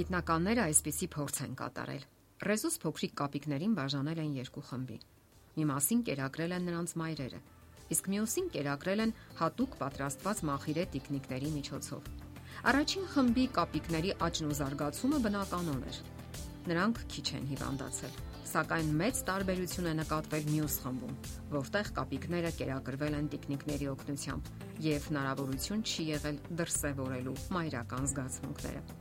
Գիտնականները այսպիսի փորձ են կատարել։ Ռեզուս փոքրիկ կապիկներին բաժանել են երկու խմբի։ Մի մասին կերակրել են նրանց մայրերը, իսկ մյուսին կերակրել են հատուկ պատրաստված մախիրե տիկնիկների միջոցով։ Առաջին խմբի կապիկների աճն ու զարգացումը բնականon էր։ Նրանք քիչ են հիվանդացել, սակայն մեծ տարբերություն է նկատվել մյուս խմբում, որտեղ կապիկները կերակրվել են տիկնիկների օգնությամբ եւ հնարավորություն չի եղել դրսեւորելու մայրական զգացմունքները։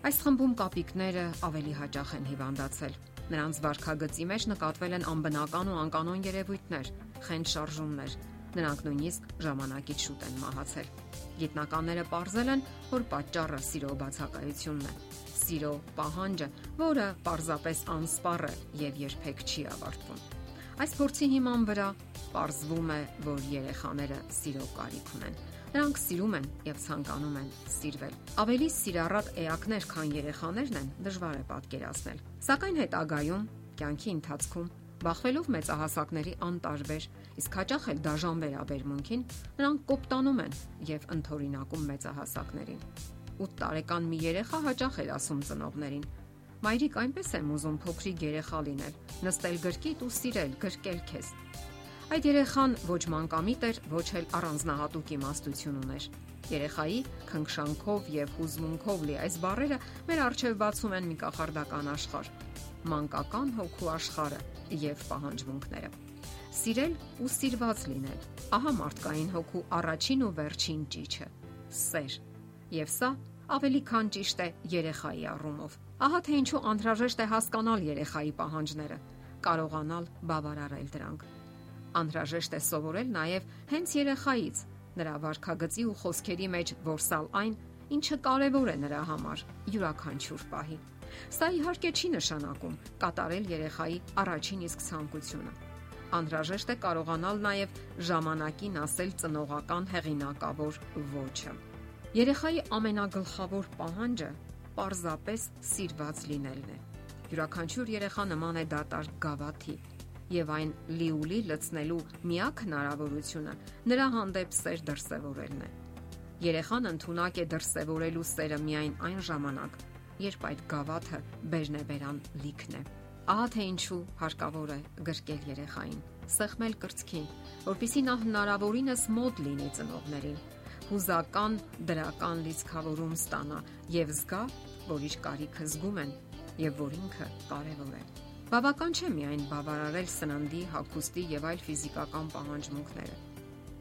Այս խմբում կապիկները ավելի հաճախ են հիվանդացել։ Նրանց վարքագծի մեջ նկատվել են անբնական ու անկանոն երևույթներ, խենթ շարժումներ։ Նրանք նույնիսկ ժամանակից շուտ են մահացել։ Գիտնականները ողրզել են, որ պատճառը սիրո բացակայությունն է։ Սիրո պահանջը, որը պարզապես անսպառ է եւ երբեք չի ավարտվում։ Այս փորձի հիման վրա Պարզվում է, որ երեխաները սիրո կարիք ունեն։ Նրանք սիրում են եւ ցանկանում են սիրվել։ Ավելի սիրառատ էակներ, քան երեխաներն են, դժվար է պատկերացնել։ Սակայն հետագայում, կյանքի ընթացքում Բախվելով մեծահասակների անտարբեր, իսկ հաճախ էլ դաժան վերաբերմունքին, նրանք կոպտանում են եւ ընթորինակում մեծահասակներին։ 8 տարեկան մի երեխա հաճախ էր ասում ծնողներին. Մայրիկ այնպես եմ ուզում փոքրիկ երեխա լինել, նստել գրկիտ ու սիրել, գրկել քեզ։ Այդ երեխան ոչ մանկամիտ էր, ոչ էլ առանձնահատուկ իմաստություն ուներ։ Երեխայի քնքշանքով եւ հուզմունքով լի այս բառերը մեր առջև բացում են մի կախարդական աշխարհ, մանկական հոգու աշխարհը եւ պահանջմունքները։ Սիրել ու սիրված լինել։ Ահա մարդկային հոգու առաջին ու վերջին ճիճը՝ սեր։ Եվ սա ավելի քան ճիշտ է երեխայի առումով։ Ահա թե ինչու անհրաժեշտ է հասկանալ երեխայի պահանջները, կարողանալ բավարարել դրանք Անհրաժեշտ է սովորել նաև հենց երեխայից, նրա վարքագծի ու խոսքերի մեջ որսալ այն, ինչը կարևոր է նրա համար յուրաքանչյուր պահի։ Սա իհարկե չի նշանակում կատարել երեխայի առաջին իսկ ցանկությունը։ Անհրաժեշտ է կարողանալ նաև ժամանակին ասել ծնողական հեղինակավոր ոչը։ Երեխայի ամենագլխավոր պահանջը պարզապես սիրված լինելն է։ Յուրաքանչյուր երեխա նման է դատարկ գավաթի, եւ այն լիուլի լցնելու միակ հնարավորությունը նրա հանդեպ սեր դրսևորելն է։ Երեխան ընդունակ է դրսևորելու սերը միայն այն ժամանակ, երբ այդ գավաթը բերն է վերան լիքն է։ Ահա թե ինչու հարկավոր է գրկել երեխային, սեղմել կրծքին, որpիսի նա հնարավորինս մոտ լինի ծնողներին, հուզական դրական լիցքավորում ստանա եւ զգա, որ իր կարիքը զգում են եւ որ ինքը կարեւոր է։ Բավական չէ միայն բավարարել սննդի, հագուստի եւ այլ ֆիզիկական պահանջմունքները։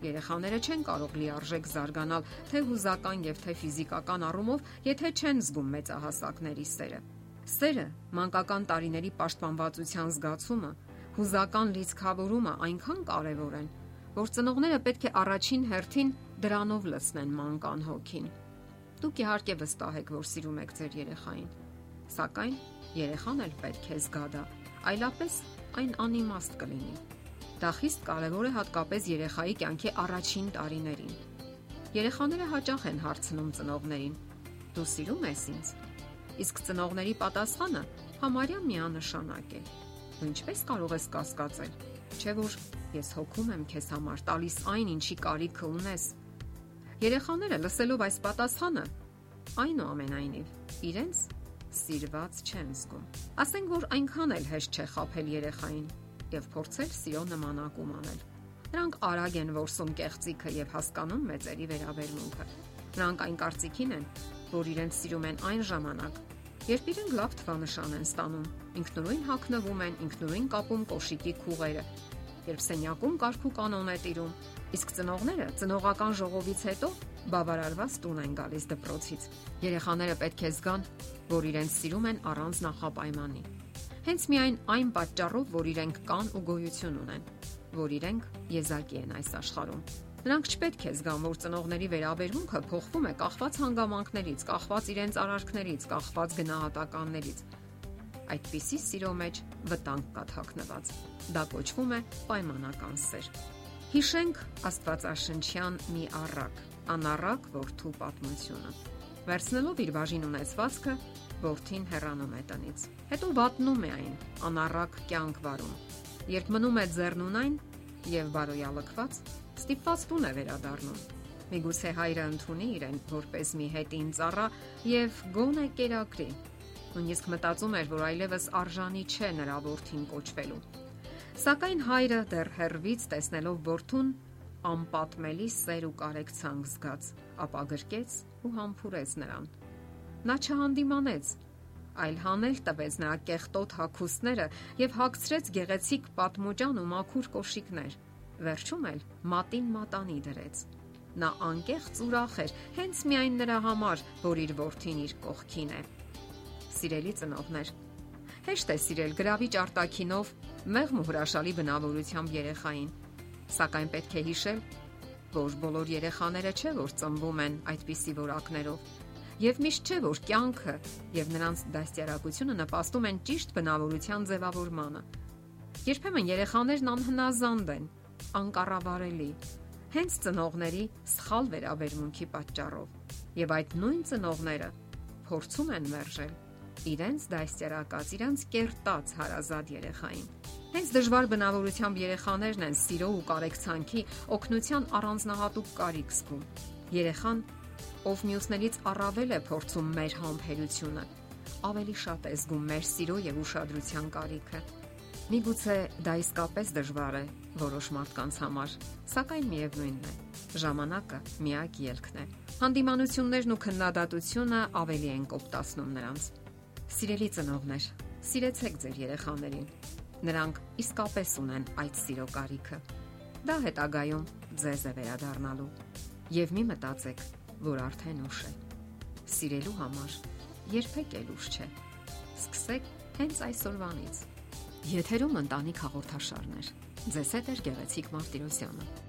Երեխաները չեն կարող լիարժեք զարգանալ թե հուզական եւ թե ֆիզիկական առումով, եթե չեն զգում մեծահասակների սերը։ Սերը, մանկական տարիների պաշտպանվածության զգացումը, հուզական լիցքավորումը այնքան կարևոր են, որ ծնողները պետք է առաջին հերթին դրանով լցնեն մանկան հոգին։ Դուք իհարկե վստահ եք, որ սիրում եք ձեր երեխային, սակայն երեխան էլ պետք է զգա դա այլապես այն անիմաստ կլինի։ Դա խիստ կարևոր է հատկապես երեխայի կյանքի առաջին տարիներին։ Երեխաները հաճախ են հարցնում ծնողներին. Դու սիրում ես ինձ։ Իսկ ծնողների պատասխանը համարյա միանշանակ է։ Դու ինչպես կարող ես կասկածել։ Չէ որ ես հոգում եմ քեզ համար, տալիս այն, ինչի կարիքը ունես։ Երեխաները լսելով այս պատասխանը, այնուամենայնիվ, իրենց սիրված չեն զգում։ Ասենք որ այնքան էլ հեշտ չէ խაფել երեխային եւ փորձել սիրո նմանակում անել։ Նրանք արագ են որսում կեղծիքը եւ հասկանում մեծերի վերաբերմունքը։ Նրանք այն կարծիքին են, որ իրենց սիրում են այն ժամանակ, երբ իրենք լավ թվանշան են ստանում, ինքնուրույն հակնվում են, ինքնուրույն կապում կոշիկի քուղերը, երբ սենյակում կարգու կանոն է տիրում, իսկ ծնողները ծնողական ժողովից հետո բավարարված տուն են գալիս դպրոցից։ Երեխաները պետք է զգան, որ իրենց սիրում են առանց նախապայմանի։ Հենց միայն այն պատճառով, որ իրենք կան ու գոյություն ունեն, որ իրենք եզակի են այս աշխարհում։ Նրանք չպետք է զգան, որ ծնողների վերաբերմունքը փոխվում է կախված հանգամանքներից, կախված իրենց արարքներից, կախված գնահատականներից։ Այդպիսի սիրո մեջ վտանգ կա թաքնված։ Դա կոչվում է պայմանական սեր։ Հիշենք Աստվածաշնչյան մի առակ, անառակ որդու պատմությունը։ Վերցնելով իր բաժին ունեցվածքը, որդին հեռանում է տնից։ Հետո վատնում է այն, անառակ կյանք վարում։ Երբ մնում է ձեռնունայն եւ բարոյալքված, ստիպված տուն է վերադառնում։ Միգուցե հայրը ընդունի իրեն որպես մի հետին ծառա եւ գոնե կերակրի։ Նույնիսկ մտածում էր, որ այլևս արժանի չէ նրա որդին կոչվելու։ Սակայն հայրը դեռ հերվից տեսնելով որդուն անպատմելի սեր ու կարեկցանք զգաց, ապա գրկեց ու համբուրեց նրան։ Նա չհանդիմանեց, այլ հանել տվեց նրա կեղտոտ հագուստները եւ հագցրեց գեղեցիկ պատմուճան ու մաքուր կոշիկներ։ Վերջում էլ մատին մատանի դրեց։ Նա անկեղծ ուրախ էր, հենց միայն նրա համար, որ իր որդին իր կողքին է։ Սիրելի ծնողներ, հեշտ է սիրել գրավիչ արտակինով մեղմ ու հրաշալի բնավորությամբ երեխային։ Սակայն պետք է հիշել, որ բոլոր երեխաները չէ որ ծնվում են այդպիսի որակներով Եվ միշտ չէ որ կյանքը եւ նրանց դաստիարակությունը նպաստում են ճիշտ բնավորության ձևավորմանը։ Երբեմն երեխաներն անհնազանդ են, անկառավարելի, հենց ծնողների սխալ վերաբերմունքի պատճառով։ Եվ այդ նույն ծնողները փորձում են մերժել իրենց դաստիարակած, իրենց կերտած հարազատ երեխային։ Հենց դժվար բնավորությամբ երեխաներն են սիրո ու կարեկցանքի օգնության առանձնահատուկ կարիք զգում։ Երեխան ով մյուսներից առավել է փորձում մեր համբերությունը, ավելի շատ է զգում մեր սիրո եւ ուշադրության կարիքը։ Միգուցե դա իսկապես դժվար է որոշ մարդկանց համար, սակայն միևնույնն է, ժամանակը միակ ելքն է։ Հանդիմանություններն ու քննադատությունը ավելի են կոպտացնում նրանց։ Սիրելի ծնողներ, սիրեցեք ձեր երեխաներին։ Նրանք իսկապես ունեն այդ սիրո կարիքը։ Դա հետագայում ձեզ է վերադառնալու։ Եվ մի մտածեք, որ արդեն ուշ է։ Սիրելու համար երբեք էլ ուշ չէ։ Սկսեք հենց այսօրվանից։ Եթերում ընտանիք հաղորդաշարներ։ Ձեզ հետ է Գեղեցիկ Մարտիրոսյանը։